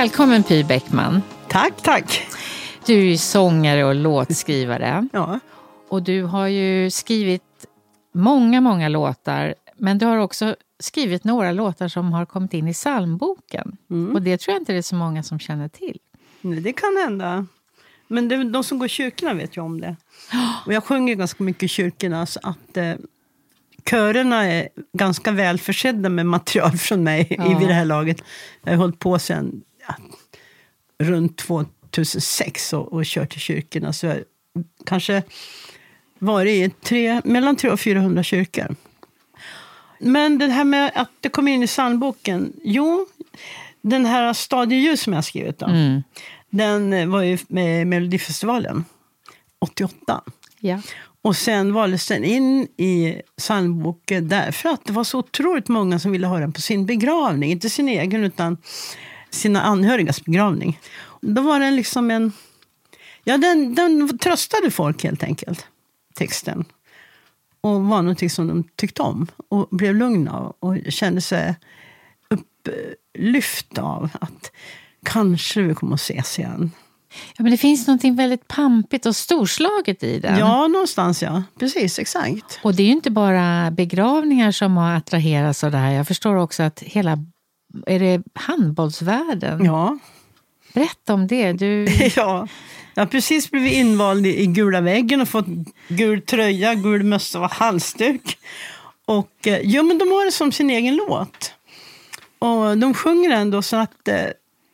Välkommen Py Bäckman. Tack, tack. Du är sångare och låtskrivare. Ja. Och du har ju skrivit många, många låtar. Men du har också skrivit några låtar som har kommit in i psalmboken. Mm. Och det tror jag inte det är så många som känner till. Nej, det kan hända. Men det, de som går i kyrkorna vet ju om det. Och jag sjunger ganska mycket i kyrkorna så att eh, körerna är ganska väl försedda med material från mig Ja. i vid det här laget. Jag har hållit på sedan runt 2006 och, och kört till kyrkorna. Så jag kanske varit i tre, mellan 300 och 400 kyrkor. Men det här med att det kom in i psalmboken. Jo, den här Stadieljus som jag skrivit. Då, Mm. Den var ju med i Melodifestivalen 88. Ja. Och sen valdes den in i psalmboken därför att det var så otroligt många som ville ha den på sin begravning. Inte sin egen, utan sina anhörigas begravning. Då var den liksom en... Ja, den, den tröstade folk helt enkelt, texten. Och var någonting som de tyckte om och blev lugna av och kände sig upplyft av att kanske vi kommer att ses igen. ja, men det finns något väldigt pampigt och storslaget i den. Ja, någonstans ja. Precis, exakt. Och det är ju inte bara begravningar som har attraherats av det här. Jag förstår också att hela är det handbollsvärlden? Ja. Berätta om det. Du, ja. Jag har precis blivit invald i, gula väggen och fått gul tröja, gul mössa och halsduk. Och, eh, ja, men de har det som sin egen låt. Och de sjunger ändå så att eh,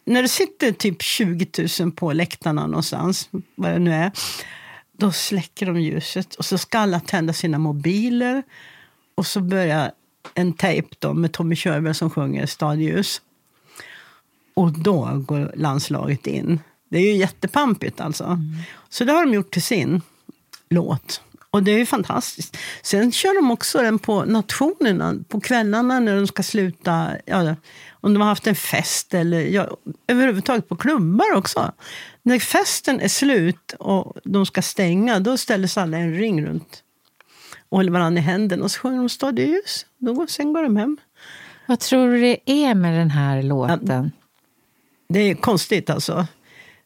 när det sitter typ 20 000 på läktarna någonstans, vad det nu är, då släcker de ljuset och så ska alla tända sina mobiler. Och så börjar en tejp då med Tommy Körberg som sjunger Stadljus. Och då går landslaget in. Det är ju jättepampigt alltså. Så det har de gjort till sin låt. Och det är ju fantastiskt. Sen kör de också den på nationerna på kvällarna när de ska sluta. Ja, om de har haft en fest eller ja, överhuvudtaget på klubbar också. När festen är slut och de ska stänga, då ställer sig alla en ring runt och håller varandra i händerna och så sjunger de Stadljus. Då går, sen går de hem. vad tror du det är med den här låten? Det är konstigt alltså.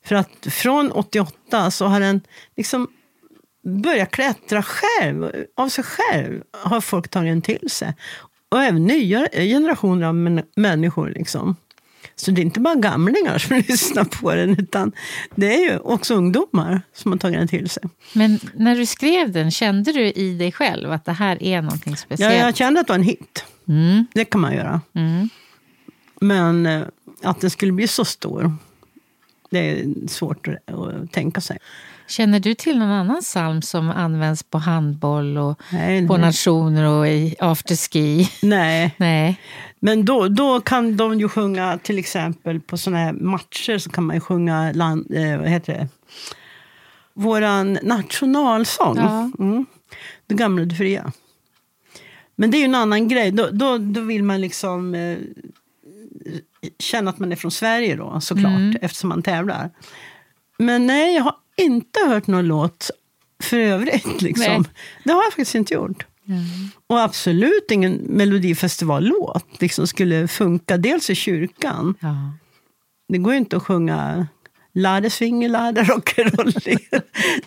För att från 88 så har den liksom börjat klättra själv. Av sig själv har folk tagit den till sig. Och även nya generationer av män- människor. Liksom. Så det är inte bara gamlingar som lyssnar på den, utan det är ju också ungdomar som har tagit den till sig. Men när du skrev den, kände du i dig själv att det här är någonting Ja, speciellt? jag kände att det var en hit. Mm, Det kan man göra. mm. Men eh, att den skulle bli så stor, det är svårt att tänka sig. Känner du till någon annan psalm som används på handboll och Nej, på nej. nationer och i afterski? nej. Nej. Men då, då kan de ju sjunga, till exempel på såna här matcher så kan man ju sjunga land, eh, vad heter det? våran nationalsång. Ja. Mm. Det gamla, det fria. Men det är ju en annan grej. Då, då, då vill man liksom eh, känna att man är från Sverige då, såklart, Mm. eftersom man tävlar. Men nej, jag har inte hört någon låt för övrigt. Liksom. Nej. Det har jag faktiskt inte gjort. Och absolut ingen melodifestivallåt liksom skulle funka. Dels i kyrkan. Ja. Det går ju inte att sjunga Lade svinge, lade rock'n'roll.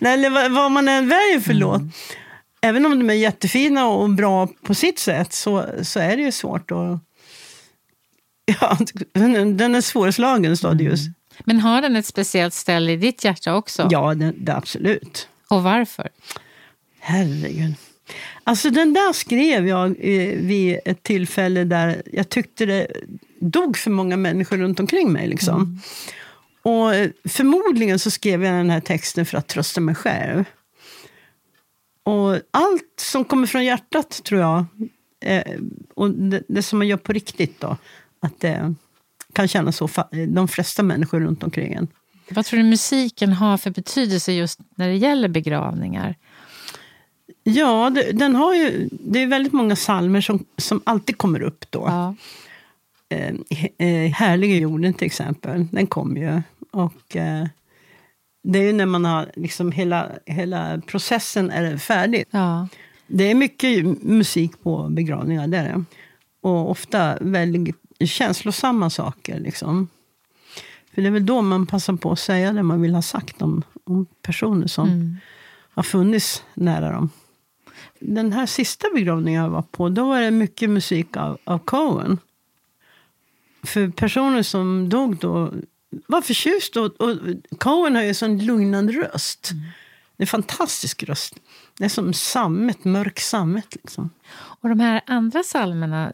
Eller vad, vad man än väljer för låt. Även om de är jättefina och bra på sitt sätt så, så är det ju svårt att... Ja, den är svårslagen, Stadius. Men har den ett speciellt ställe i ditt hjärta också? Ja, det, det, absolut. Och varför? Herregud. Alltså den där skrev jag eh, vid ett tillfälle där jag tyckte det dog för många människor runt omkring mig. Liksom. Och eh, förmodligen så skrev jag den här texten för att trösta mig själv. Och allt som kommer från hjärtat, tror jag, eh, och det, det, som man gör på riktigt, då, att det kan kännas så de flesta människor runt omkring en. Vad tror du musiken har för betydelse just när det gäller begravningar? Ja, det, den har ju, det är väldigt många salmer som, som alltid kommer upp då. Ja. Eh, eh, Härliga jorden till exempel, den kommer ju. Och, eh, det är ju när man har liksom hela, hela processen är färdig. Ja. Det är mycket musik på begravningar, det är det. Och ofta väldigt känslosamma saker. Liksom. För det är väl då man passar på att säga det man vill ha sagt om, om personer som mm. har funnits nära dem. Den här sista begravningen jag var på, då var det mycket musik av, av Cohen. För personer som dog då var förtjust. Och, och Cohen har ju en sån lugnande röst. Mm. Det är en fantastisk röst. Det är som sammet, mörk sammet. Liksom. Och de här andra salmerna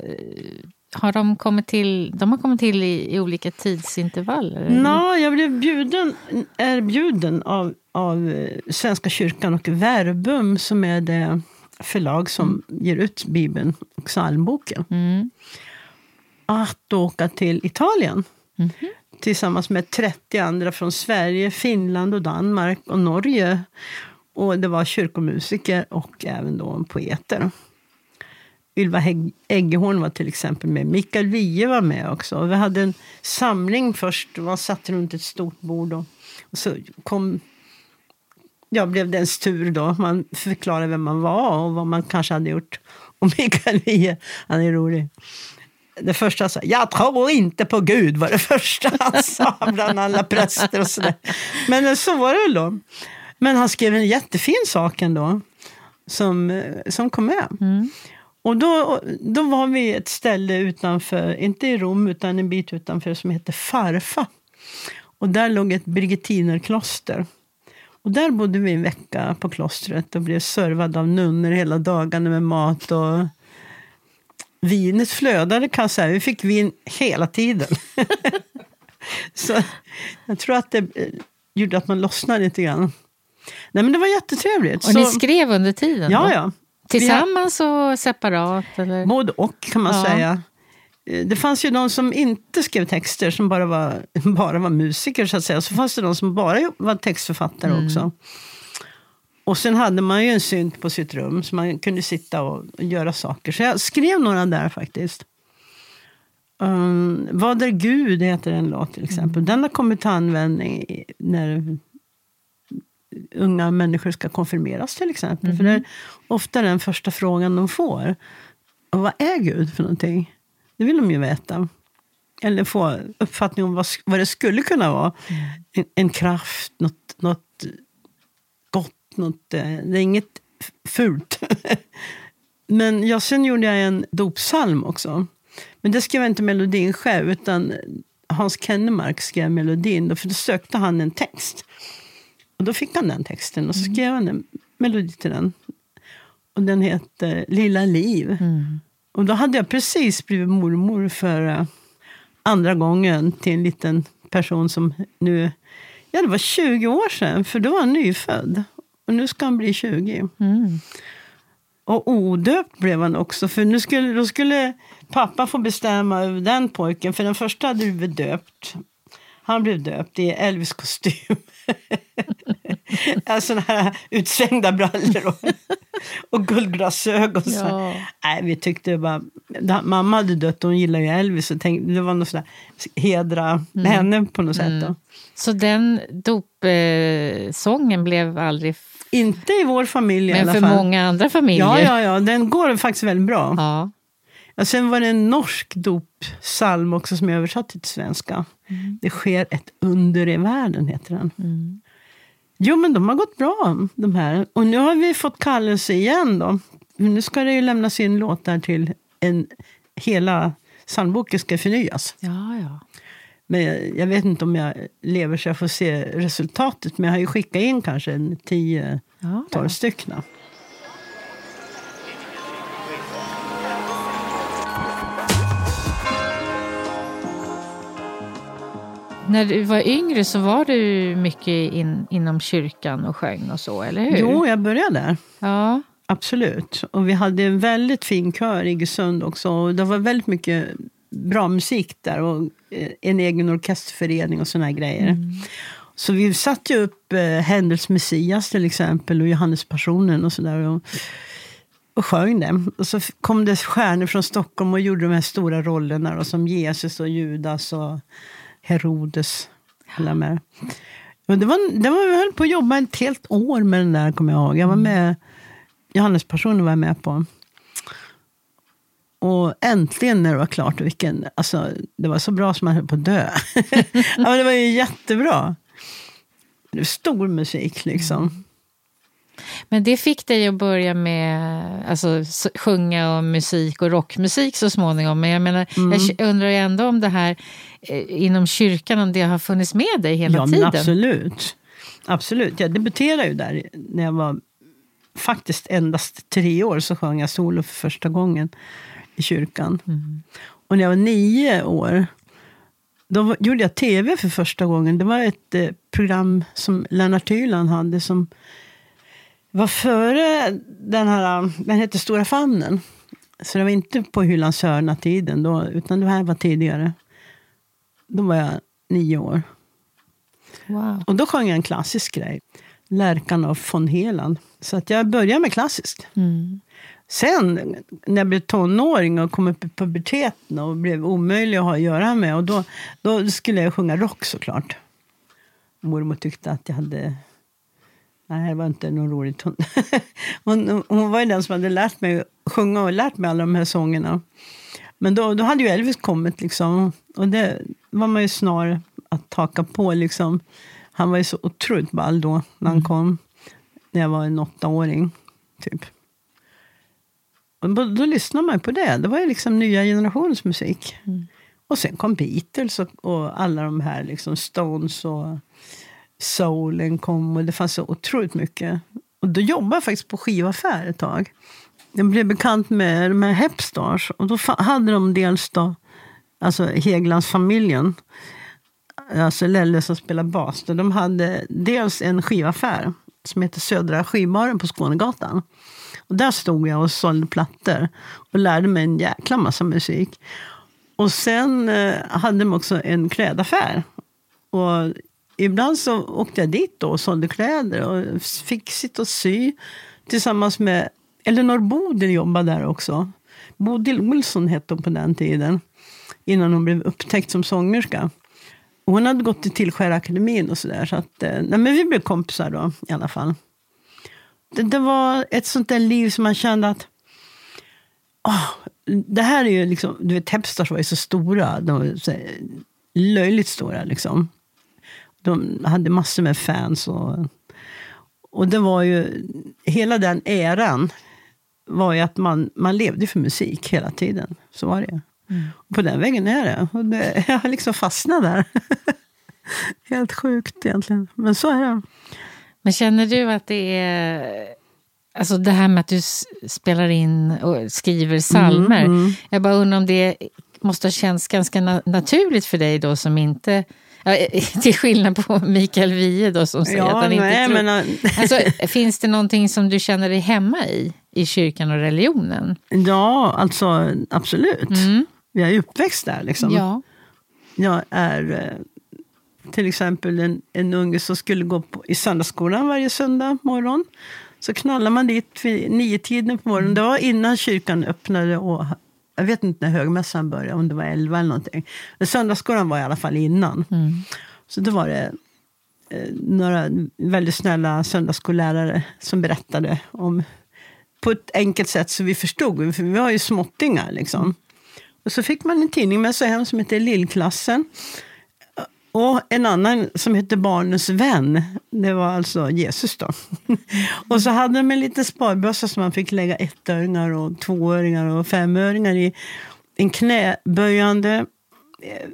har de kommit till, de har kommit till i, i olika tidsintervaller? Nå, jag blev bjuden, erbjuden av, av eh, Svenska kyrkan och Verbum som är det förlag som mm. ger ut Bibeln och psalmboken. Mm. Att åka till Italien. Mm Tillsammans med 30 andra från Sverige, Finland, och Danmark och Norge. Och Det var kyrkomusiker och även då poeter. Ylva Eggehorn var till exempel med. Mikael Wiehe var med också. Vi hade en samling först. Man satt runt ett stort bord. Och, och så kom, ja, blev det ens tur då. Man förklarade vem man var och vad man kanske hade gjort. Och Mikael Wiehe, han är rolig. Det första han sa jag tror inte på Gud, var det första han sa bland alla präster och sådär. Men eh, så var det väl då. Men han skrev en jättefin sak ändå, som, eh, som kom med. Mm. Och då, då var vi ett ställe utanför, inte i Rom, utan en bit utanför som heter Farfa. Och där låg ett Birgittinerkloster. Och där bodde vi en vecka på klostret och blev servade av nunnor hela dagarna med mat. och Vinet flödade kan jag säga. Vi fick vin hela tiden. Så jag tror att det gjorde att man lossnade lite grann. Nej, men det var jättetrevligt. Och så... ni skrev under tiden? Ja, då? ja. Tillsammans och separat? Eller? Både och kan man ja. säga. Eh, det fanns ju de som inte skrev texter, som bara var, bara var musiker. så att säga. Så fanns det de som bara var textförfattare mm. också. Och sen hade man ju en synt på sitt rum, så man kunde sitta och, och göra saker. Så jag skrev några där faktiskt. Um, Vad är Gud heter en låt till exempel. Mm. Den har kommit till användning när unga människor ska konfirmeras till exempel. Mm. För det är ofta den första frågan de får. Och vad är Gud för någonting? Det vill de ju veta. Eller få uppfattning om vad, vad det skulle kunna vara. Mm. En, en, kraft, något, något gott, något, eh, det är inget fult. Men ja, sen gjorde jag en dopsalm också. Men det skrev jag inte melodin själv, utan Hans Kennemark skrev melodin. För då sökte han en text. Och då fick han den texten och så mm. skrev han en melodi till den. Och den heter Lilla liv. Mm. Och då hade jag precis blivit mormor för uh, andra gången till en liten person som nu... Ja, det var 20 år sedan, för då var han nyfödd. Och nu ska han bli 20. Mm. Och odöpt blev han också, för nu skulle, då skulle pappa få bestämma över den pojken. För den första hade blivit döpt. Han blev döpt i Elvis-kostym. Sådana här utsvängda brallor och, och guldglasögon. Ja. Nej, vi tyckte bara... Mamma hade dött och hon gillade ju Elvis. Och tänkte, det var något sådär, hedra mm. henne på något mm. sätt. Då. Så den dopsången eh, blev aldrig... Inte i vår familj Men i alla för fall. många andra familjer? Ja, ja, ja, den går faktiskt väldigt bra. Ja. Ja, sen var det en norsk dopsalm också som jag översatte till svenska. Mm. Det sker ett under i världen, heter den. Mm. Jo, men de har gått bra, de här. Och nu har vi fått kallelse igen. då. Nu ska det ju lämnas in låtar till en... Hela psalmboken ska förnyas. Ja, ja. Men jag, jag, vet inte om jag lever så jag får se resultatet. Men jag har ju skickat in kanske en tio, tolv ja, ja. stycken. När du var yngre så var du mycket in, inom kyrkan och sjöng och så, eller hur? Jo, jag började där. Ja. Absolut. Och vi hade en väldigt fin kör i Iggesund också. Och det var väldigt mycket bra musik där och eh, en egen orkesterförening och såna grejer. Mm. Så vi satte ju upp eh, Händels Messias till exempel och Johannes Passionen och sådär. Och, och sjöng det. Och så kom det stjärnor från Stockholm och gjorde de här stora rollerna då, som Jesus och Judas och Herodes. Alla med. Och det var, det var, vi höll på att jobba ett helt år med den där, kommer jag ihåg. Jag var med, Johannes Passionen var jag med på. Och äntligen när det var klart, vilken, alltså, det var så bra som man höll på att dö. ja, det var ju jättebra. Det var stor musik liksom. Men det fick dig att börja med alltså, sjunga och musik och rockmusik så småningom. Men jag, menar, mm. jag undrar ändå om det här eh, inom kyrkan, om det har funnits med dig hela ja, tiden? Ja, absolut. Absolut. Jag debuterade ju där när jag var faktiskt endast tre år så sjöng jag solo för första gången i kyrkan. Mm. Och när jag var nio år då gjorde jag tv för första gången. Det var ett eh, program som Lennart Hyland hade som var före den här, den hette Stora famnen. Så det var inte på Hylands hörna-tiden, då, utan det här var tidigare. Då var jag nio år. Wow. Och då sjöng jag en klassisk grej. Lärkan av von Heland. Så att jag började med klassiskt. Mm. Sen när jag blev tonåring och kom upp i puberteten och blev omöjlig att ha att göra med. Och då, då skulle jag sjunga rock såklart. Mormor tyckte att jag hade... Nej, det var inte något roligt. Hon, hon, hon var ju den som hade lärt mig sjunga och lärt mig alla de här sångerna. Men då, då hade ju Elvis kommit liksom. Och det var man ju snar att taka på liksom. Han var ju så otroligt ball då när han mm. kom. När jag var en åttaåring, typ. Och då, då lyssnade man på det. Det var ju liksom nya generationens musik. Mm. Och sen kom Beatles och, och, alla de här, liksom Stones och soulen kom. Och det fanns så otroligt mycket. Och då jobbade jag faktiskt på skivaffär ett tag. Jag blev bekant med de här Hepstars. Och då hade de dels då, alltså Heglandsfamiljen. Alltså Lelle som spelar bas. De hade dels en skivaffär som heter Södra skivbaren på Skånegatan. Och där stod jag och sålde plattor och lärde mig en jäkla massa musik. Och sen eh, hade de också en klädaffär. Och ibland så åkte jag dit då och sålde kläder och fick sitta och sy tillsammans med Elinor Bodil jobbade där också. Bodil Olsson hette hon på den tiden, innan hon blev upptäckt som sångerska. Och hon hade gått till Tillskärakademin och sådär. Så att, eh, nej, men vi blev kompisar då i alla fall det, det, var ett sånt där liv som man kände att oh, det här är ju liksom, du vet Hepstars var ju så stora, de var så löjligt stora liksom. De hade massor med fans och, och det var ju, hela den eran var ju att man, man levde för musik hela tiden. Så var det. Mm. På den vägen är det. Och det jag har liksom fastnat där. Helt sjukt egentligen, men så är det. Men känner du att det är... Alltså det här med att du spelar in och skriver salmer. Mm, mm. Jag bara undrar om det måste ha känts ganska na naturligt för dig då som inte... Ja, till skillnad på Mikael Wiehe då som säger ja, att han inte nej, tror... Men... alltså, finns det någonting som du känner dig hemma i, i kyrkan och religionen? Ja, alltså absolut. Mm. Jag är uppväxt där liksom. Ja. Jag är eh, till exempel en, en unge som skulle gå på, i söndagsskolan varje söndag morgon. Så knallade man dit vid nio tiden på morgonen. Det var innan kyrkan öppnade. Och, jag vet inte när högmässan började, om det var elva eller någonting. Men söndagsskolan var i alla fall innan. Mm. Så då var det eh, några väldigt snälla söndagsskollärare som berättade om på ett enkelt sätt så vi förstod. För vi var ju småttingar. Liksom. Och så fick man en tidning med sig hem som heter Lillklassen. Och en annan som hette Barnens vän. Det var alltså Jesus då. och så hade de en liten sparbössa som man fick lägga ettöringar och tvåöringar och femöringar i. En knäböjande eh,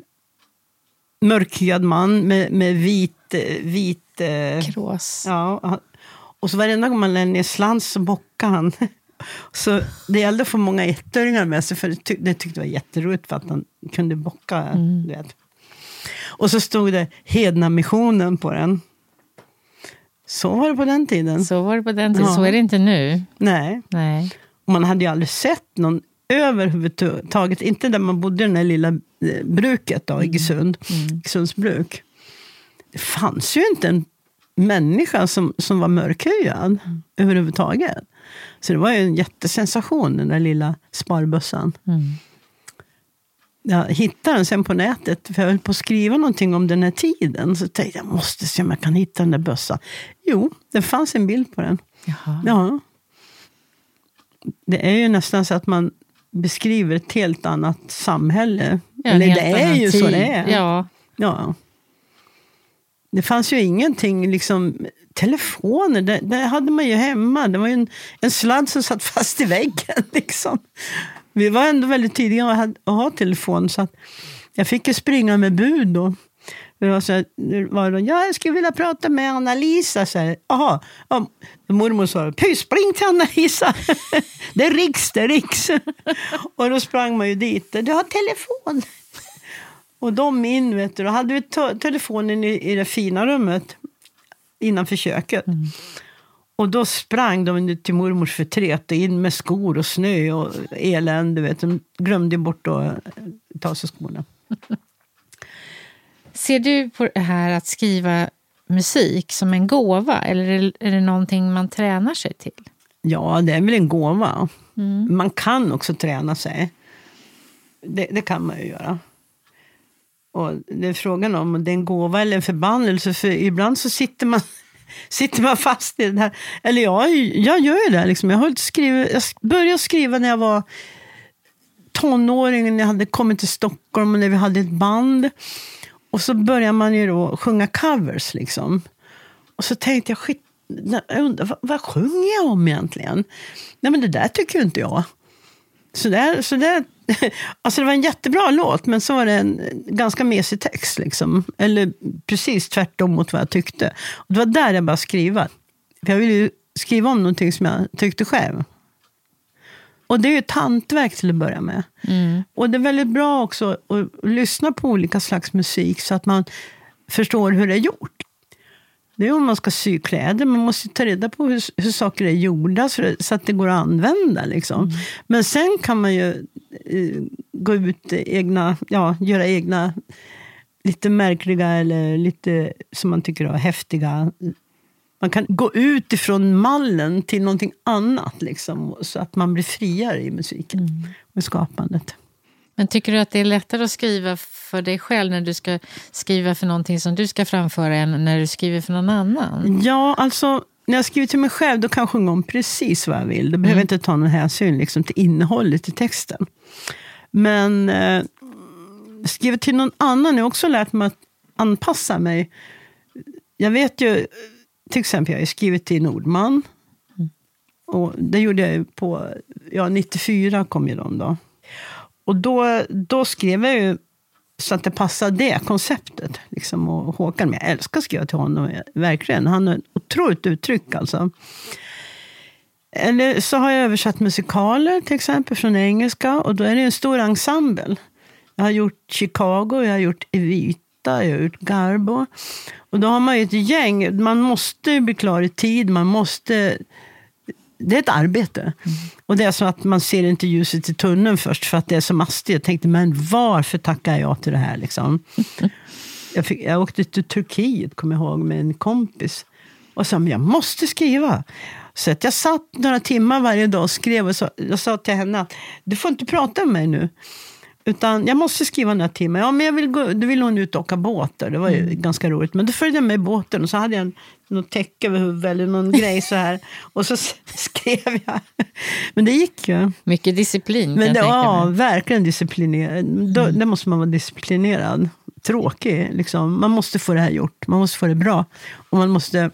mörkhyad man med, med vit... Eh, vit eh, Krås. Ja, och så varenda gång man lade ner slant så bockade han. Så det gällde att få många ettöringar med sig, för det, tyck, det tyckte det var jätteroligt för att han kunde bocka. Mm. Vet. Och så stod det Hedna missionen på den. Så var det på den tiden. Så var det på den tiden. Ja. Så är det inte nu. Nej. Nej. Man hade ju aldrig sett någon överhuvudtaget. Inte där man bodde i det där lilla eh, bruket då, i Iggesund. Iggesunds bruk. Det fanns ju inte en människa som, som var mörkhyad överhuvudtaget. Så det var ju en jättesensation, den där lilla sparbössan. Mm. Jag hittade den sen på nätet, för jag höll på att skriva någonting om den här tiden. Så tänkte jag, jag måste se om jag kan hitta den där bössan. Jo, det fanns en bild på den. Jaha. Ja. Det är ju nästan så att man beskriver ett helt annat samhälle. Ja, Eller det är ju så tid. det är. Ja. Ja. Det fanns ju ingenting, liksom, telefoner, det, det hade man ju hemma. Det var ju en, en sladd som satt fast i väggen. Liksom. Vi var ändå väldigt tidiga att ha, telefon, så att jag fick ju springa med bud då. Det var så här, det var det, ja, jag skulle vilja prata med Anna-Lisa. Jaha, ja, mormor sa, spring till Anna-Lisa. det är Riks, det är Riks. och då sprang man ju dit. Du har telefon. Och de in, vet du. Då hade vi telefonen i, i det fina rummet innanför köket. Mm. Och då sprang de till mormors förtret in med skor och snö och elände. Vet. De glömde bort att eh, ta sig skorna. Ser du på det här att skriva musik som en gåva eller är det- är det någonting man tränar sig till? Ja, det är väl en gåva. Man kan också träna sig. Det, det kan man ju göra. Och det är frågan om det är en gåva eller en förbannelse. För ibland så sitter man, sitter man fast i det här. Eller jag, jag gör ju det. Liksom. Jag, har jag började skriva när jag var tonåring, när jag hade kommit till Stockholm och när vi hade ett band. Och så börjar man ju då sjunga covers. Liksom. Och så tänkte jag, skit, jag undrar, vad, vad sjunger jag om egentligen? Nej men det där tycker ju inte jag. Så där, så där, alltså det var en jättebra låt, men så var det en ganska mesig text. Liksom. Eller precis tvärtom mot vad jag tyckte. Och det var där jag började skriva. För jag ville ju skriva om någonting som jag tyckte själv. Och det är ju ett hantverk till att börja med. Och det är väldigt bra också att lyssna på olika slags musik så att man förstår hur det är gjort. Det är om man ska sy kläder. Man måste ta reda på hur, hur saker är gjorda så, det, så att det går att använda. Liksom. Men sen kan man ju eh, gå ut egna, ja, göra egna lite märkliga eller lite som man tycker är häftiga. Man kan gå ut ifrån mallen till någonting annat. Liksom, så att man blir friare i musiken och i skapandet. Men tycker du att det är lättare att skriva för dig själv när du ska skriva för någonting som du ska framföra än när du skriver för någon annan? Ja, alltså när jag skriver till mig själv då kan jag sjunga om precis vad jag vill. Då behöver jag inte ta någon hänsyn liksom, till innehållet i texten. Men eh, skriva till någon annan har jag också lärt mig att anpassa mig. Jag vet ju, till exempel jag har skrivit till Nordman. Och det gjorde jag på, ja 94 kom ju de då. Och då, då skrev jag ju så att det passade det konceptet. Liksom, och Håkan, men jag älskar att skriva till honom, verkligen. Han har ett otroligt uttryck alltså. Eller så har jag översatt musikaler till exempel från engelska. Och då är det en stor ensemble. Jag har gjort Chicago, jag har gjort Evita, jag har gjort Garbo. Och då har man ju ett gäng. Man måste bli klar i tid, man måste... Det är ett arbete. Och det är så att man ser inte ljuset i tunneln först för att det är så mastigt. Jag tänkte, men varför tackar jag till det här? Liksom? Jag, fick, jag åkte till Turkiet, kommer jag ihåg, med en kompis. Och sa, men jag måste skriva. Så att jag satt några timmar varje dag och skrev. Och så, jag sa till henne att du får inte prata med mig nu. Utan jag måste skriva några timmar. Ja, men jag vill gå, då ville hon ut och åka båt. Där. Det var ju ganska roligt. Men då följde jag med i båten och så hade jag en, något täcke över huvudet eller någon grej så här. Och så skrev jag. Men det gick ju. Mycket disciplin Men det, ja, mig. verkligen disciplinerad. Då, Där måste man vara disciplinerad. Tråkig. Liksom. Man måste få det här gjort. Man måste få det bra. Och man måste...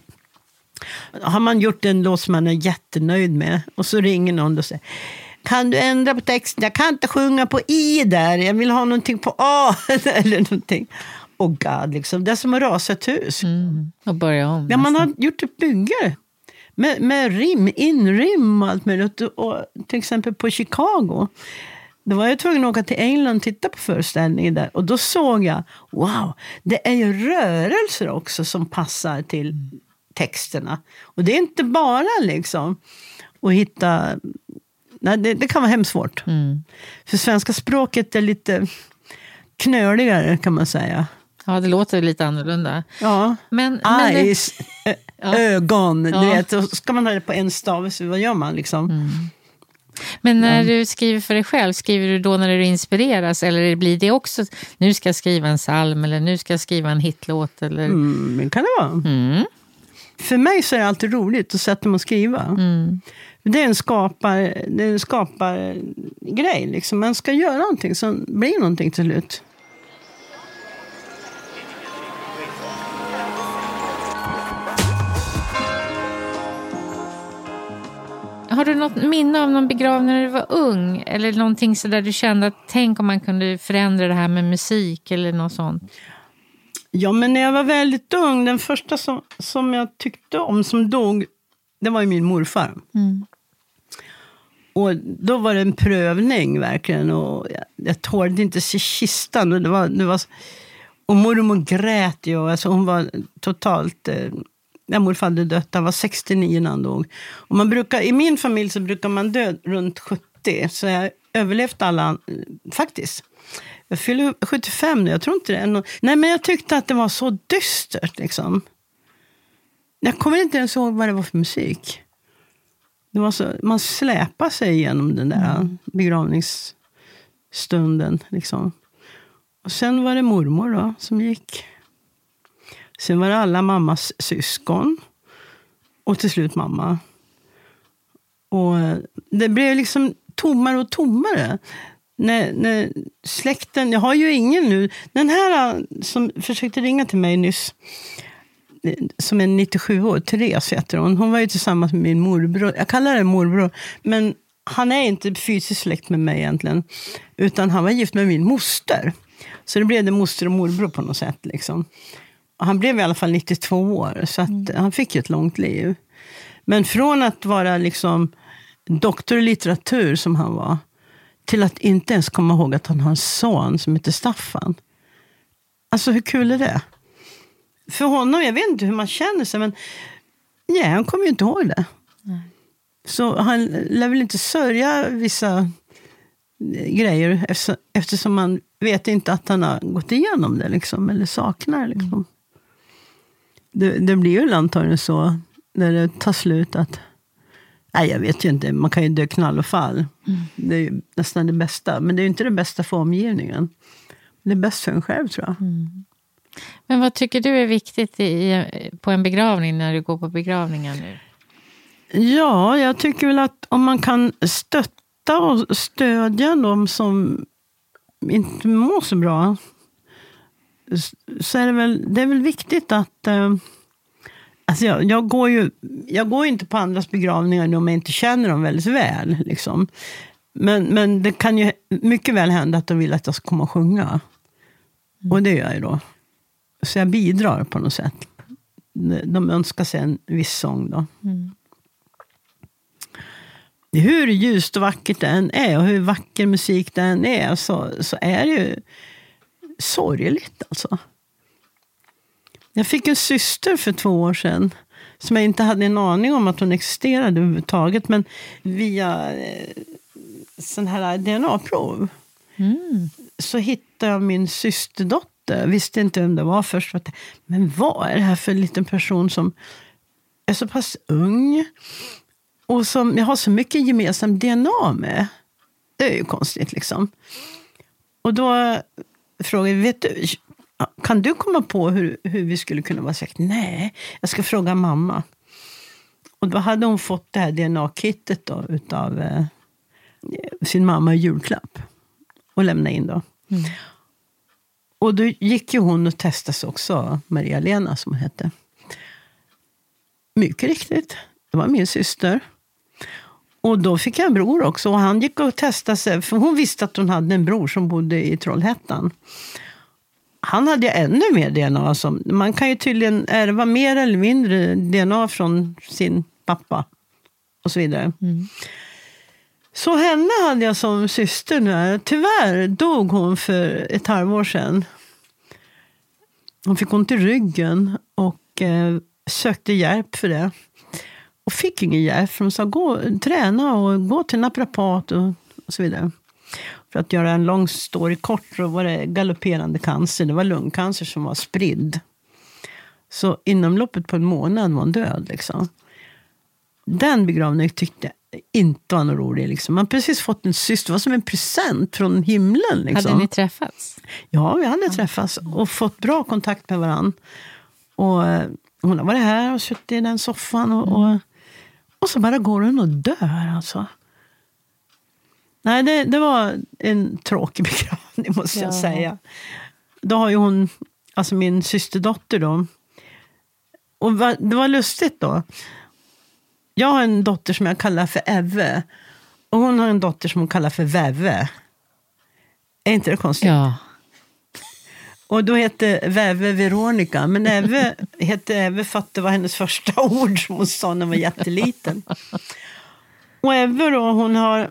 Har man gjort en låt som man är jättenöjd med och så ringer någon och säger kan du ändra på texten? Jag kan inte sjunga på i där. Jag vill ha någonting på a. Eller någonting. Oh God, liksom. det är som att rasa ett hus. Mm. Och börja om. Ja, man har gjort ett bygge med, med rim, inrim och allt möjligt. Och, till exempel på Chicago. Då var jag tvungen att åka till England och titta på föreställningen där. Och då såg jag, wow, det är ju rörelser också som passar till texterna. Och det är inte bara liksom att hitta... Nej, det, det kan vara hemskt svårt. Mm. För svenska språket är lite knöligare kan man säga. Ja, det låter lite annorlunda. Ja. Men, men det, Eyes, ö- Ja. ögon. Ja. Du vet, då ska man ha det på en stavelse, vad gör man? Liksom? men när du skriver för dig själv, skriver du då när du inspireras? Eller blir det också, nu ska jag skriva en psalm eller nu ska jag skriva en hitlåt? Eller? Mm, men kan det vara. Mm. För mig så är det alltid roligt att sätta mig och skriva. Mm. Det är en skapar, det är en skapar grej. Liksom. Man ska göra någonting som blir någonting till slut. Har du något minne av någon begravning när du var ung? Eller någonting så där du kände att tänk om man kunde förändra det här med musik eller något sånt? Ja, men när jag var väldigt ung, den första som, som jag tyckte om som dog, det var ju min morfar. Mm. Och då var det en prövning verkligen. Och jag, jag tålde inte se kistan. Och, det var, det var, och mormor grät ju. Alltså hon var totalt... Eh, när morfar hade dött, han var 69 när han dog. Och man brukar, I min familj så brukar man dö runt 70. Så jag överlevt alla, eh, faktiskt. Jag fyller 75 nu, jag tror inte det Nej, men jag tyckte att det var så dystert. Liksom. Jag kommer inte ens ihåg vad det var för musik. Det var så, man släpar sig igenom den där begravningsstunden. Liksom. Och sen var det mormor då, som gick. Sen var det alla mammas syskon. Och till slut mamma. Och eh, det blev liksom tommare och tommare. När, när släkten, jag har ju ingen nu. Den här eh, som försökte ringa till mig nyss som är 97 år, Therese heter hon. Hon var ju tillsammans med min morbror. Jag kallar det morbror, men han är inte fysiskt släkt med mig egentligen. Utan han var gift med min moster. Så det blev det moster och morbror på något sätt. Liksom. Han blev i alla fall 92 år, så att han fick ett långt liv. Men från att vara liksom doktor i litteratur, som han var, till att inte ens komma ihåg att han har en son som heter Staffan. Alltså hur kul är det? För honom, jag vet inte hur man känner sig, men ja, han kommer ju inte ihåg det. Så han lär väl inte sörja vissa grejer eftersom- man vet inte att han har gått igenom det, liksom, eller saknar. Liksom. Det, det blir ju antagligen så när det tar slut att Nej, jag vet ju inte. Man kan ju dö knall och fall. Det är nästan det bästa. Men det är inte det bästa för omgivningen. Det är bäst för en själv, tror jag. Men vad tycker du är viktigt i, på en begravning när du går på begravningar nu? Ja, jag tycker väl att om man kan stötta och stödja de som inte mår så bra så är det väl, det är väl viktigt att... Eh, alltså jag, jag, går ju, jag går inte på andras begravningar om jag inte känner dem väldigt väl. Liksom. Men, men det kan ju mycket väl hända att de vill att jag ska komma och sjunga. Och det gör jag ju då. Så jag bidrar på något sätt. De- önskar sig en viss sång då. hur ljust och vackert det än är och hur vacker musik det än är så, så är det ju sorgligt alltså. Jag fick en syster för två år sedan som jag inte hade en aning om att hon existerade överhuvudtaget. Men via eh, sån här DNA-prov Mm. så hittade jag min systerdotter. Eh, visste inte vem det var först. Men vad är det här för en liten person som är så pass ung och som jag har så mycket gemensamt DNA med? Det är ju konstigt liksom. Och då frågade jag, vet du, kan du komma på hur, hur vi skulle kunna vara släkt? Nej, jag ska fråga mamma. Och då hade hon fått det här DNA-kittet då, utav eh, sin mamma i julklapp. Och lämna in då. Mm. Och då gick ju hon och testade också, Maria-Lena som hon hette. Mycket riktigt, det var min syster. Och då fick jag en bror också. Och han gick och testade sig, för hon visste att hon hade en bror som bodde i Trollhättan. Han hade ju ännu mer DNA. Som, man kan ju tydligen ärva mer eller mindre DNA från sin pappa. Och så vidare. Mm. Så henne hade jag som syster nu. Tyvärr dog hon för ett halvår sedan. Hon fick ont i ryggen och eh, sökte hjälp för det. Och fick ingen hjälp. För de sa gå, träna och gå till naprapat och, och så vidare. För att göra en lång story kort så var det galopperande cancer. Det var lungcancer som var spridd. Så inom loppet på en månad var hon död. Liksom. Den begravningen tyckte jag inte var något rolig. Liksom. Man precis fått en syster. Det var som en present från himlen. Liksom. Hade ni träffats? Ja, vi hade träffats och fått bra kontakt med varandra. Och eh, hon har varit här och suttit i den soffan. Och, och, och så bara går hon och dör. Alltså. Nej, det, det var en tråkig begravning måste jag Ja. säga. Då har ju hon, alltså min systerdotter då. Och det var lustigt då. Jag har en dotter som jag kallar för Eve. Och hon har en dotter som hon kallar för Väve. Är inte det konstigt? Ja. Och då hette Väve Veronica. Men Eve hette Eve för att det var hennes första ord som hon sa när hon var jätteliten. Och Eve då, hon har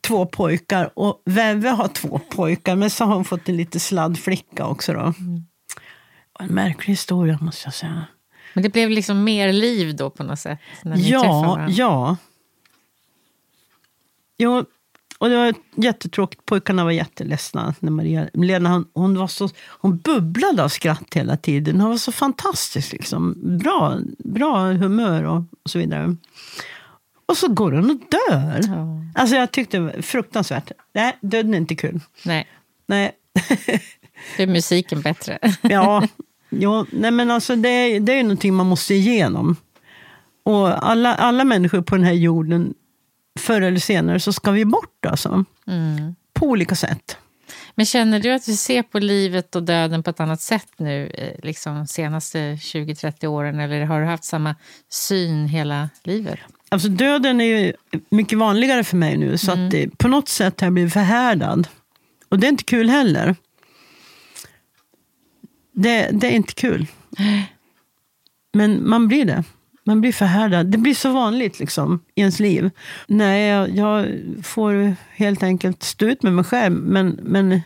två pojkar och Väve har två pojkar. Men så har hon fått en lite sladdflicka också då. Och En märklig historia måste jag säga. Men det blev liksom mer liv då på något sätt? När ni Ja, ja. Jo, och det var jättetråkigt. Pojkarna var jätteledsna. När Maria, Lena, hon, hon, var så, hon bubblade av skratt hela tiden. Hon var så fantastisk. Liksom. Bra, bra humör och, och så vidare. Och så går hon och dör. Ja. Alltså jag tyckte det var fruktansvärt. Nej, döden är inte kul. Nej, Nej. det är musiken bättre. Ja, jo, nej men alltså det, är- det är någonting man måste igenom. Och alla, alla människor på den här jorden, förr eller senare så ska vi bort alltså. Mm. På olika sätt. Men känner du att du ser på livet och döden på ett annat sätt nu, eh, liksom senaste 20-30 åren? Eller har du haft samma syn hela livet? Alltså döden är ju mycket vanligare för mig nu. Så att det, på något sätt har jag blivit förhärdad. Och det är inte kul heller. Det, det är inte kul. Men man blir det. Man blir förhärdad. Det blir så vanligt liksom, i ens liv. Nej, jag, jag får helt enkelt stå ut med mig själv. Men, men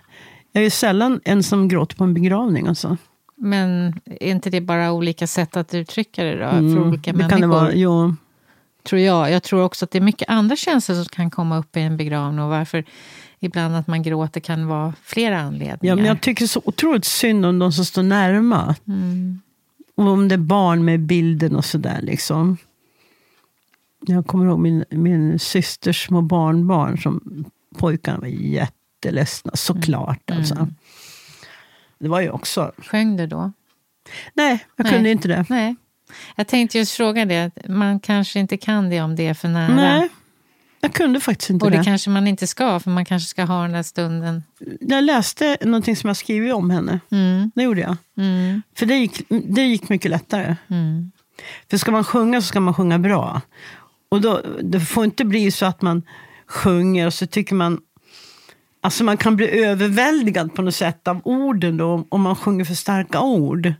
jag är sällan en som gråter på en begravning. Alltså. Men är inte det bara olika sätt att uttrycka det då? För Mm, olika det människor? kan det vara. Jo. tror jag. Jag tror också att det är mycket andra känslor som kan komma upp i en begravning och varför ibland att man gråter kan vara flera anledningar. Ja, men jag tycker så otroligt synd om de som står närma. Mm. Och om det är barn med bilden och sådär. Liksom. Jag kommer ihåg min, min systers små barnbarn. Som pojkarna var jätteledsna, såklart. Alltså. Det var ju också... Sjöng du då? Nej, jag Nej. kunde inte det. Nej. Jag tänkte just fråga det, man kanske inte kan det om det är för nära. Nej, jag kunde faktiskt inte och det det. kanske man inte ska, för man kanske ska ha den där stunden. Jag läste någonting som jag skrivit om henne. Mm, Det gjorde jag. mm, För det gick, det gick mycket lättare. mm. För ska man sjunga så ska man sjunga bra. Och då, det får inte bli så att man sjunger och så tycker man... Alltså man kan bli överväldigad på något sätt av orden då, om man sjunger för starka ord.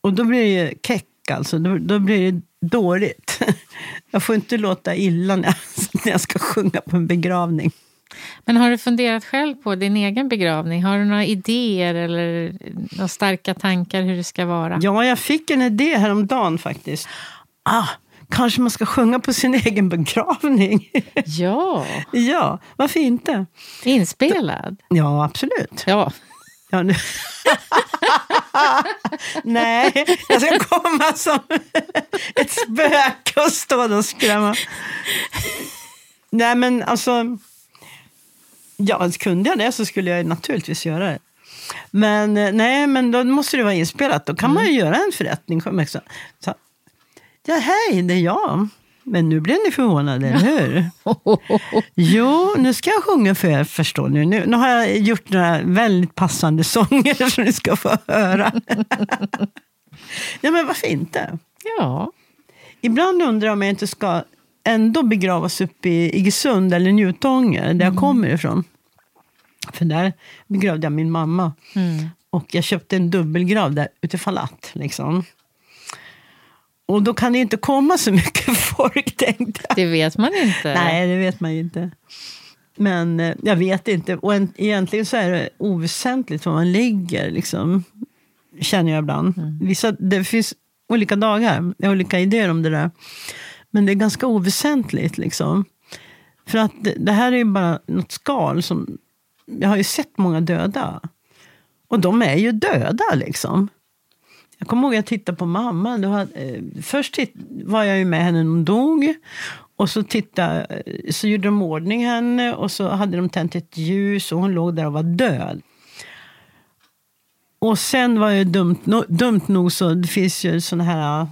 Och då blir det keck alltså. Då, då blir det dåligt. Jag får inte låta illa när jag, ska sjunga på en begravning. Men har du funderat själv på din egen begravning? Har du några idéer eller några starka tankar hur det ska vara? Ja, jag fick en idé häromdagen faktiskt. Ah, kanske man ska sjunga på sin egen begravning. Ja, ja, varför inte? inspelad. Ja, absolut. Ja, Ja, nu. Nej, jag ska komma som ett spöke och stå där och skrämma. Nej, men alltså... Ja, kunde jag det så skulle jag naturligtvis göra det. Men eh, nej, men då måste det vara inspelat. Då kan man ju göra en förrättning. Så, ja, hej, det är jag. Men nu blev ni förvånade, eller hur? Jo, nu ska jag sjunga för er, förstår ni. Nu, nu har jag gjort några väldigt passande sånger som ni ska få höra. ja, men varför inte? ja. Ibland undrar jag om jag inte ska ändå begravas uppe i Iggesund eller Njutånger, där jag kommer ifrån. För där begravde jag min mamma. Mm. Och jag köpte en dubbelgrav där utifall att. Liksom. Och då kan det inte komma så mycket folk, tänkte jag. Det vet man inte. Nej, det vet man ju inte. Men eh, jag vet inte. Och en, egentligen så är det oväsentligt var man ligger, liksom, känner jag ibland. Mm. Vissa, det finns olika dagar, jag har olika idéer om det där. Men det är ganska oväsentligt. Liksom. För att det, det här är ju bara något skal. som Jag har ju sett många döda. Och de är ju döda liksom. Jag kommer ihåg att jag tittade på mamma. Det var, eh, först var jag ju med henne när hon dog. Och så, tittade, så gjorde de ordning henne och så hade de tänt ett ljus och hon låg där och var död. Och sen var det dumt, no, dumt nog så, det finns ju såna här,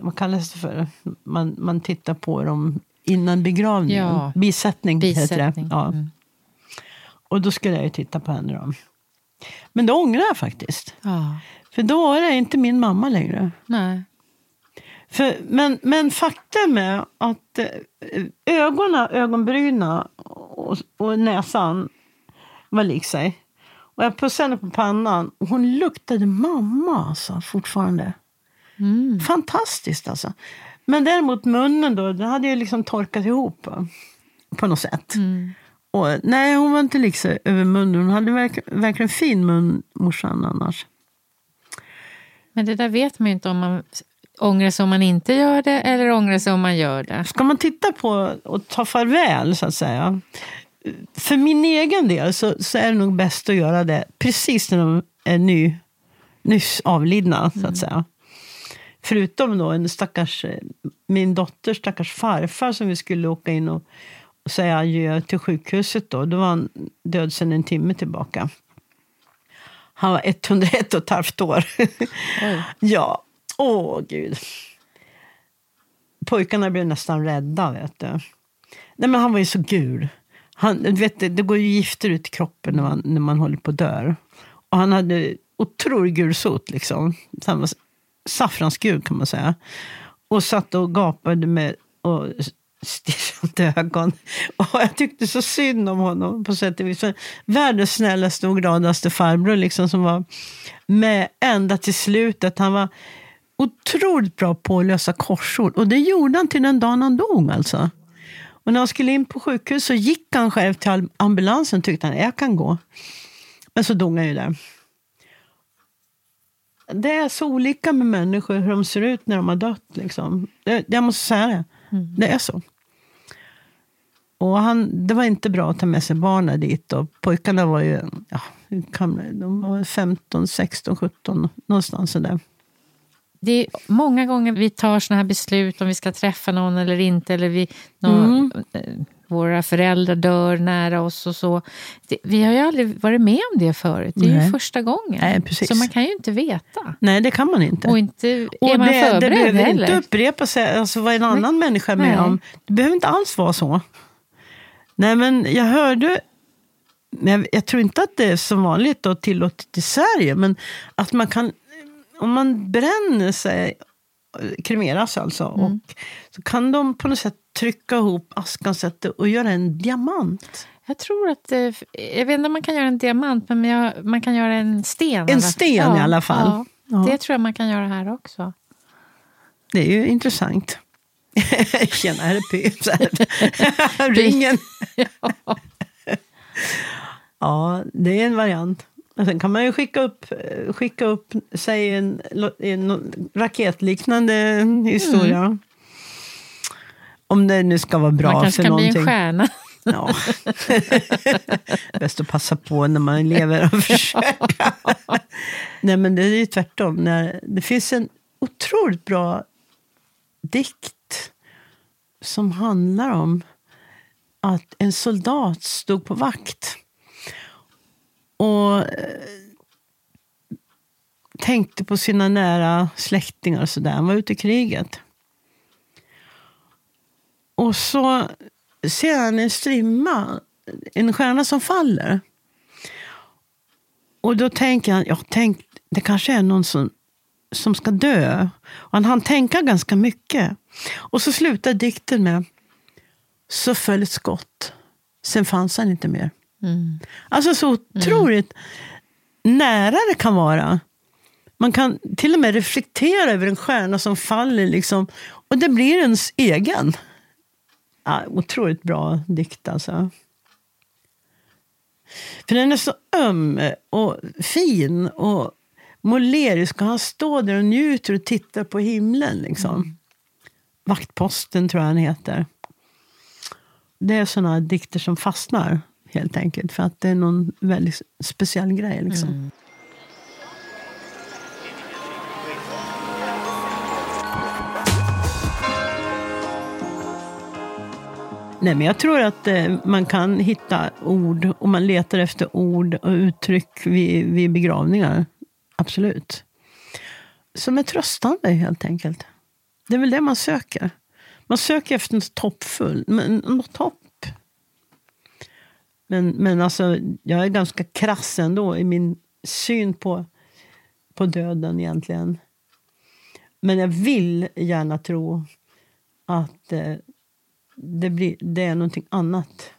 vad kallas det för? Man, man tittar på dem innan begravningen. Ja. Bisättning, heter Bisättning. det. Ja. Mm. Och då skulle jag ju titta på henne då. Men då ångrar jag faktiskt. Ja. För då är det inte min mamma längre. Nej. För, men, men faktum är att eh, ögonen, ögonbrynen och, och näsan var lik sig. Och jag pussade henne på pannan och hon luktade mamma alltså, fortfarande. Mm. Fantastiskt alltså. Men däremot munnen då, den hade ju liksom torkat ihop va, på något sätt. Mm. Och, nej, hon var inte lik sig över munnen. Hon hade verk, verkligen fin mun, morsan annars. Men det där vet man ju inte om man ångrar sig om man inte gör det eller ångrar sig om man gör det. Ska man titta på och ta farväl, så att säga. För min egen del så, så är det nog bäst att göra det precis när de är ny, nyss avlidna, så att säga. Förutom då en stackars, min dotters stackars farfar som vi skulle åka in och säga adjö till sjukhuset. Då. då var han död sedan en timme tillbaka. Han var 101 och ett halvt år. Oj. Ja, åh gud. Pojkarna blev nästan rädda, vet du. Nej, men han var ju så gul. Han, du vet, det, går ju gifter ut i kroppen när man, när man håller på att dö. Och han hade otroligt gulsot, liksom. Så han var saffransgul, kan man säga. Och satt och gapade med och stirrande ögon. Och jag tyckte så synd om honom på sätt och vis. Världens snällaste och gladaste farbror liksom, som var med ända till slutet. Han var otroligt bra på att lösa korsord. Och det gjorde han till den dagen han dog. Alltså. Och när han skulle in på sjukhus så gick han själv till ambulansen tyckte han jag kan gå. Men så dog han ju där. Det är så olika med människor hur de ser ut när de har dött. Liksom. Det, jag måste säga det. Det är så. Och han, det var inte bra att ta med sig barnen dit. Och pojkarna var ju ja, de var 15, 16, 17 någonstans där. Det är många gånger vi tar såna här beslut om vi ska träffa någon eller inte. Eller vi, någon, eh, Våra föräldrar dör nära oss och så. Det, vi har ju aldrig varit med om det förut. Det är Nej. ju första gången. Nej, precis. Så man kan ju inte veta. Nej, det kan man inte. Och inte är Och man det, det förberedd behöver heller. inte upprepa sig, alltså vad en annan människa är med Nej. om. Det behöver inte alls vara så. Nej, men jag hörde, jag, jag tror inte att det är så vanligt och tillåtet i Sverige, men att man kan, om man bränner sig, kremeras alltså, Mm. och så kan de på något sätt trycka ihop askan och göra en diamant. Jag tror att, jag vet inte om man kan göra en diamant, men jag, man kan göra en sten. En sten i alla fall. Ja, Ja. Det tror jag man kan göra här också. Det är ju intressant. Tjena, här är här. Ringen. ja, det är en variant. Och sen kan man ju skicka upp, skicka upp säg en, en raketliknande historia. Om det nu ska vara bra man kanske för kan bli någonting. en stjärna. Ja. Bäst att passa på när man lever och försöka. Nej, men det är ju tvärtom. När det finns en otroligt bra dikt som handlar om att en soldat stod på vakt och eh, tänkte på sina nära släktingar och sådär. Han var ute i kriget. Och så ser han en strimma, en stjärna som faller. Och då tänker han, ja, tänk, det kanske är någon som, som ska dö. Och han hann tänka ganska mycket. Och så slutar dikten med, så föll ett skott. Sen fanns han inte mer. Mm. Alltså så otroligt nära det kan vara. Man kan till och med reflektera över en stjärna som faller. Liksom, och det blir ens egen. Ja, otroligt bra dikt alltså. För den är så öm och fin och målerisk. Han står där och njuter och tittar på himlen. Liksom. Mm. Vaktposten tror jag han heter. Det är såna dikter som fastnar helt enkelt. För att det är någon väldigt speciell grej. Liksom. Mm. Nej, men jag tror att eh, man kan hitta ord, och man letar efter ord och uttryck vid, vid begravningar. Absolut. Som är tröstande helt enkelt. Det är väl det man söker. Man söker efter något hoppfullt, något hopp. Men, men alltså, jag är ganska krass ändå i min syn på, på döden egentligen. Men jag vill gärna tro att eh, det, blir, det är någonting annat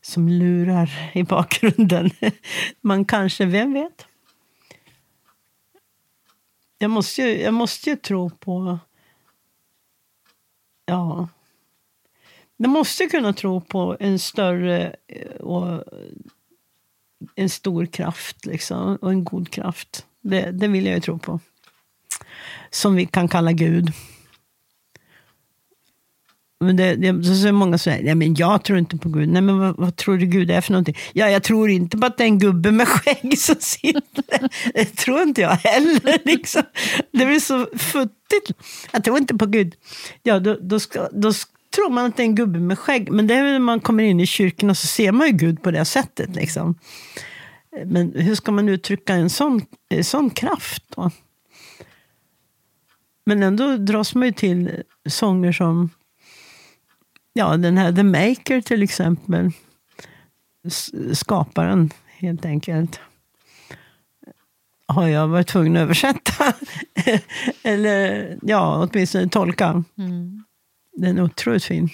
som lurar i bakgrunden. Man kanske, vem vet? Jag måste ju, jag måste ju tro på... Ja. Jag måste kunna tro på en större eh, och en stor kraft liksom, och en god kraft. Det, det vill jag ju tro på. Som vi kan kalla Gud. Men det, det, så är många säger, nej men jag tror inte på Gud. Nej men vad, vad, tror du Gud är för någonting? Ja, jag tror inte på att det är en gubbe med skägg som sitter. Det tror inte jag heller. Liksom. Det blir så futtigt. Jag tror inte på Gud. Ja, då, då, ska, då tror man att det är en gubbe med skägg. Men det är när man kommer in i kyrkan och så ser man ju Gud på det sättet. Liksom. Men hur ska man uttrycka en sån, en sån kraft? Då? Men ändå dras man ju till sånger som Ja, den här The Maker till exempel. Skaparen, helt enkelt. Har jag varit tvungen att översätta. Eller ja, åtminstone tolka. Mm. Den är otroligt fin.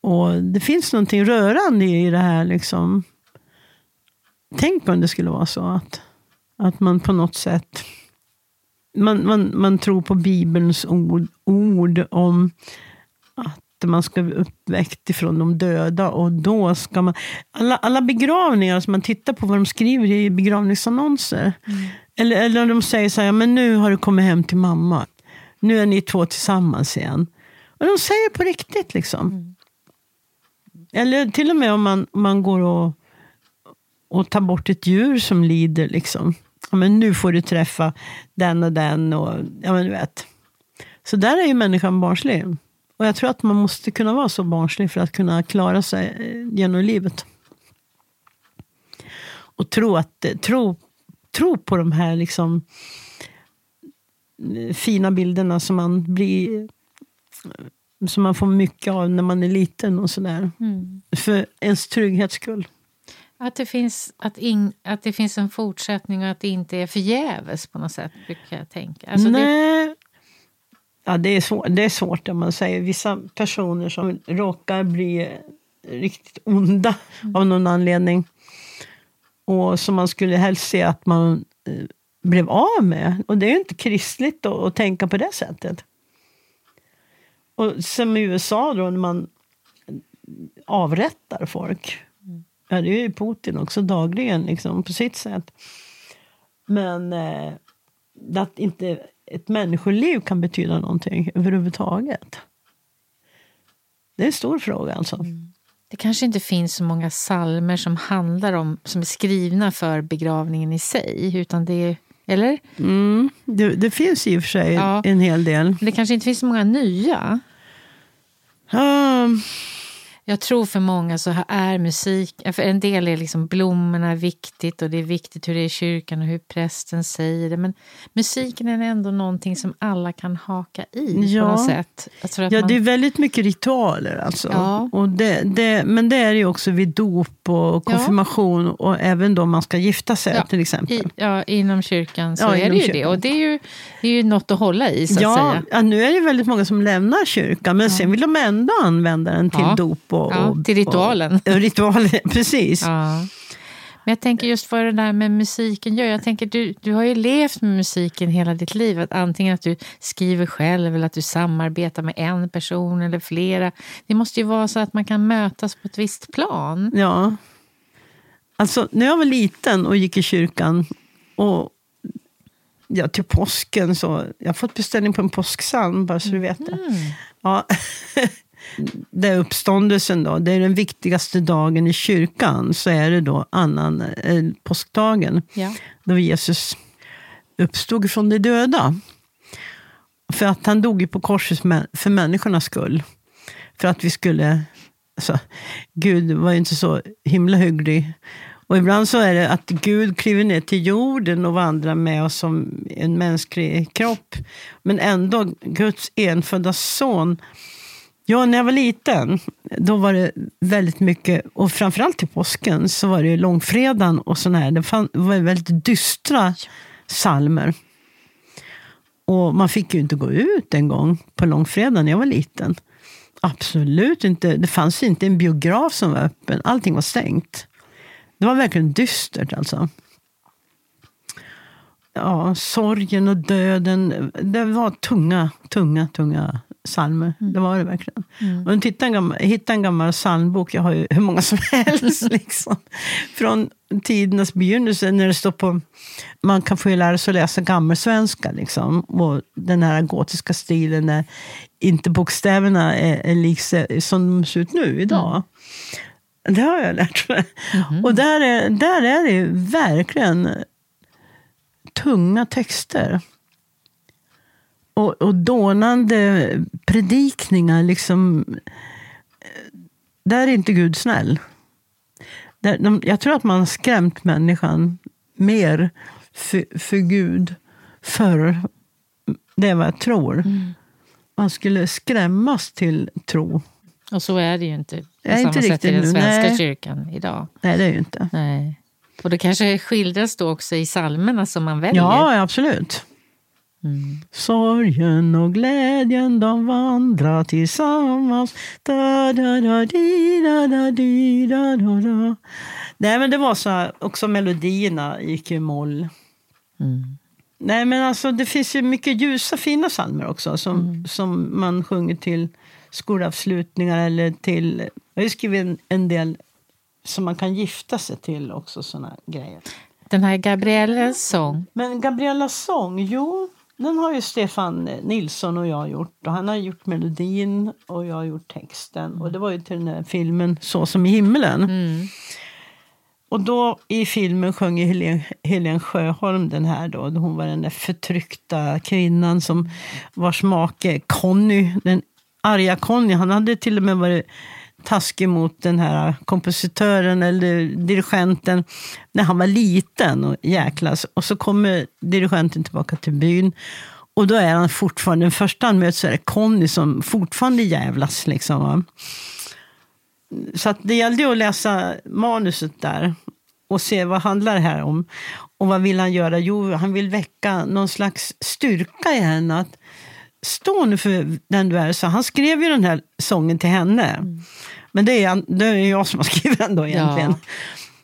Och det finns någonting rörande i det här. Liksom. Tänk om det skulle vara så att, att man på något sätt man, man, man tror på Bibelns ord, ord om man ska bli uppväckt ifrån de döda. Och då ska man... Alla, alla begravningar, som man tittar på vad de skriver i begravningsannonser. Mm. Eller, eller de säger så här, men nu har du kommit hem till mamma. Nu är ni två tillsammans igen. Och de säger på riktigt liksom. Mm. Eller till och med om man, man går och, och tar bort ett djur som lider. Liksom. Ja, men nu får du träffa den och den. Och, ja, men du vet. Så där är ju människan barnslig. Och jag tror att man måste kunna vara så barnslig för att kunna klara sig eh, genom livet. Och tro, att, eh, tro, tro på de här liksom eh, fina bilderna som man blir som man får mycket av när man är liten och sådär. Mm. För ens trygghets skull. Att det, finns, att, in, att det finns en fortsättning och att det inte är förgäves på något sätt, brukar jag tänka. Alltså Nej, det... Ja, det är, svår, det är svårt om man säger. Vissa personer som råkar bli riktigt onda mm. av någon anledning. Och som man skulle helst se att man eh, blev av med. Och det är ju inte kristligt då, att tänka på det sättet. Och som i USA då, när man avrättar folk. Mm. Ja, det är ju Putin också dagligen, liksom, på sitt sätt. Men eh, att inte ett människoliv kan betyda någonting överhuvudtaget. Det är en stor fråga alltså. Mm. Det kanske inte finns så många salmer som handlar om, som är skrivna för begravningen i sig, utan det är eller? Mm, det, det, finns i och för sig ja. en hel del. Det kanske inte finns så många nya? Um, jag tror för många så är musik, för en del är liksom blommorna viktigt och det är viktigt hur det är i kyrkan och hur prästen säger det. Men musiken är ändå någonting som alla kan haka i ja. på något sätt. ja, man... det är väldigt mycket ritualer alltså. Ja. Och det, det, men det är det ju också vid dop och konfirmation ja. och även då man ska gifta sig ja. till exempel. I, ja, inom kyrkan så är det ju kyrkan. det. Och det är ju, det är ju något att hålla i så att säga. Ja, nu är det väldigt många som lämnar kyrkan men sen vill de ändå använda den till dop och, ja, till ritualen. Och, ritualen, precis. Ja. Men jag tänker just vad det där med musiken gör. Jag tänker, du, du har ju levt med musiken hela ditt liv. Att antingen att du skriver själv eller att du samarbetar med en person eller flera. Det måste ju vara så att man kan mötas på ett visst plan. Ja. Alltså, när jag var liten och gick i kyrkan och ja, till påsken så... Jag har fått beställning på en påskpsalm, bara så du vet det. Mm. Ja. Det är uppståndelsen då. Det är den viktigaste dagen i kyrkan. Så är det då annan, eh, påskdagen. Ja. Då Jesus uppstod från de döda. För att han dog ju på korset för människornas skull. För att vi skulle... Alltså, Gud var ju inte så himla hygglig. Och ibland så är det att Gud kliver ner till jorden och vandrar med oss som en mänsklig kropp. Men ändå, Guds enfödda son. Ja, när jag var liten, då var det väldigt mycket, och framförallt till påsken, så var det långfredagen och sån här. Det fann, var väldigt dystra salmer. Och man fick ju inte gå ut en gång på långfredagen när jag var liten. Absolut inte. Det fanns inte en biograf som var öppen. Allting var stängt. Det var verkligen dystert alltså. Ja, sorgen och döden. Det var tunga, tunga, tunga psalmer. Det var det verkligen. Och jag hittade en, gammal, hittade en gammal psalmbok. Jag har ju hur många som helst. liksom. Från tidernas begynnelse. När det står på, man kan få lära sig att läsa gammelsvenska. Liksom. Och den här gotiska stilen. Där inte bokstäverna är, är liksom, som de ser ut nu idag. Det har jag lärt mig. Och där är, där är det verkligen tunga texter. Och, och dånande predikningar. Liksom, där är inte Gud snäll. Där, de, jag tror att man har skrämt människan mer för, för Gud förr. Det är vad jag tror. Man skulle skrämmas till tro. Och så är det ju inte på samma inte sätt i den svenska nej. kyrkan idag. Nej, det är ju inte. Nej. Och det kanske skildras då också i psalmerna som man väljer. Ja, absolut. Mm. Sorgen och glädjen de vandrar tillsammans. Da, da, da, di, da, da, di, da, da, da. Nej, men det var så här, också melodierna gick i moll. Mm. Nej, men alltså det finns ju mycket ljusa fina psalmer också som, som man sjunger till skolavslutningar eller till... Jag har ju skrivit en, en del som man kan gifta sig till också, såna grejer. Den här Gabriellas sång. Men Gabriellas sång, jo, den har ju Stefan Nilsson och jag gjort. Och han har gjort melodin och jag har gjort texten. Och det var ju till den här filmen Så som i himmelen. Mm. Och då i filmen sjöng Helen, Helen Sjöholm den här då. Hon var den där förtryckta kvinnan som vars make Conny, den arga Conny, han hade till och med varit taskig mot den här kompositören eller dirigenten när han var liten och jäklas. Och så kommer dirigenten tillbaka till byn. Och då är han fortfarande, den första han möter så är det Conny som fortfarande jävlas. Liksom. Så att det gällde att läsa manuset där och se vad handlar det här om. Och vad vill han göra? Jo, han vill väcka någon slags styrka i henne. Att stå nu för den du är. Så han skrev ju den här sången till henne. Men det är, det är jag som har skrivit den då egentligen. Ja.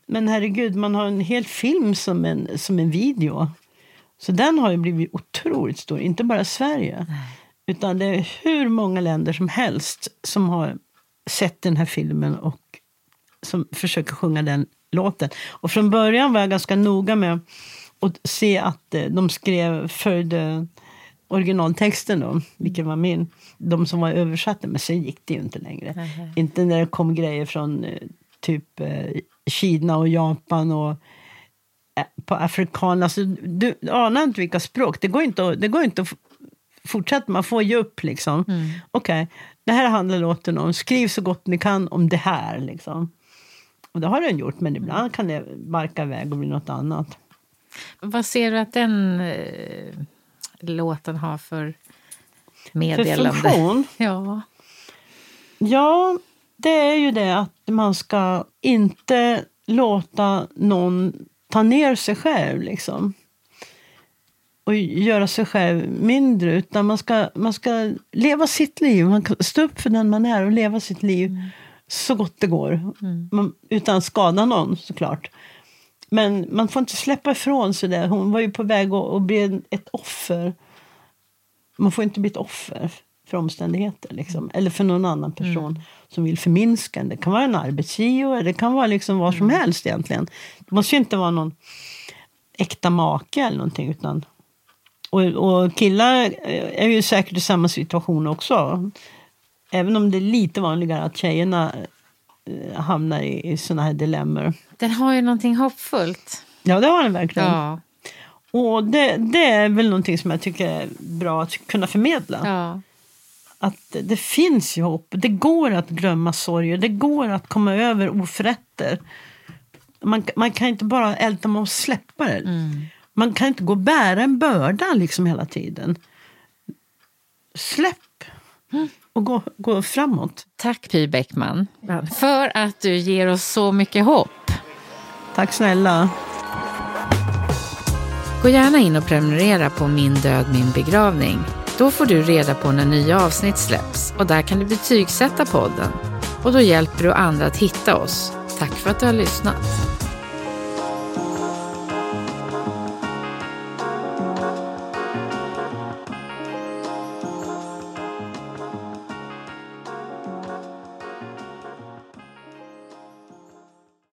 Men herregud, man har en hel film som en, som en video. Så den har ju blivit otroligt stor, inte bara Sverige. Utan det är hur många länder som helst som har sett den här filmen och som försöker sjunga den låten. Och från början var jag ganska noga med att se att eh, de skrev, följde originaltexten då, vilken var min. De som var översatta, men sen gick det ju inte längre. Nej. Inte när det kom grejer från eh, typ eh, Kina och Japan och eh, på afrikaner. Alltså, du anar inte vilka språk. Det går inte att, det går inte att fortsätta. Man får ge upp. Liksom. Mm. Okej, det här handlar låten om. Skriv så gott ni kan om det här. Liksom. Och det har den gjort, men ibland kan det barka iväg och bli något annat. Vad ser du att den låten har för För meddelande? funktion? Ja. Ja, det är ju det att man ska inte låta någon ta ner sig själv. Liksom. Och göra sig själv mindre. Utan man ska, man ska leva sitt liv. Man ska stå upp för den man är och leva sitt liv så gott det går. Man, utan att skada någon såklart. Men man får inte släppa ifrån sig det. Hon var ju på väg att, bli ett offer. Man får inte bli ett offer för omständigheter. Liksom. Eller för någon annan person mm. som vill förminska Det kan vara en arbetsgivare, det kan vara liksom vad som mm. helst egentligen. Det måste ju inte vara någon äkta make eller någonting. Utan, och, och killar är ju säkert i samma situation också. Även om det är lite vanligare att tjejerna eh, hamnar i, i såna här dilemmor. Den har ju någonting hoppfullt. Ja, det har den verkligen. Ja. Och det, det är väl någonting som jag tycker är bra att kunna förmedla. Ja. Att det finns ju hopp. Det går att glömma sorger. Det går att komma över oförrätter. Man, man kan inte bara älta med och släppa det. Mm. Man kan inte gå och bära en börda liksom hela tiden. Släpp mm. Och gå, gå framåt. Tack Py Bäckman för att du ger oss så mycket hopp. Tack snälla. Gå gärna in och prenumerera på Min död, min begravning. Då får du reda på när nya avsnitt släpps och där kan du betygsätta podden. Och då hjälper du andra att hitta oss. Tack för att du har lyssnat.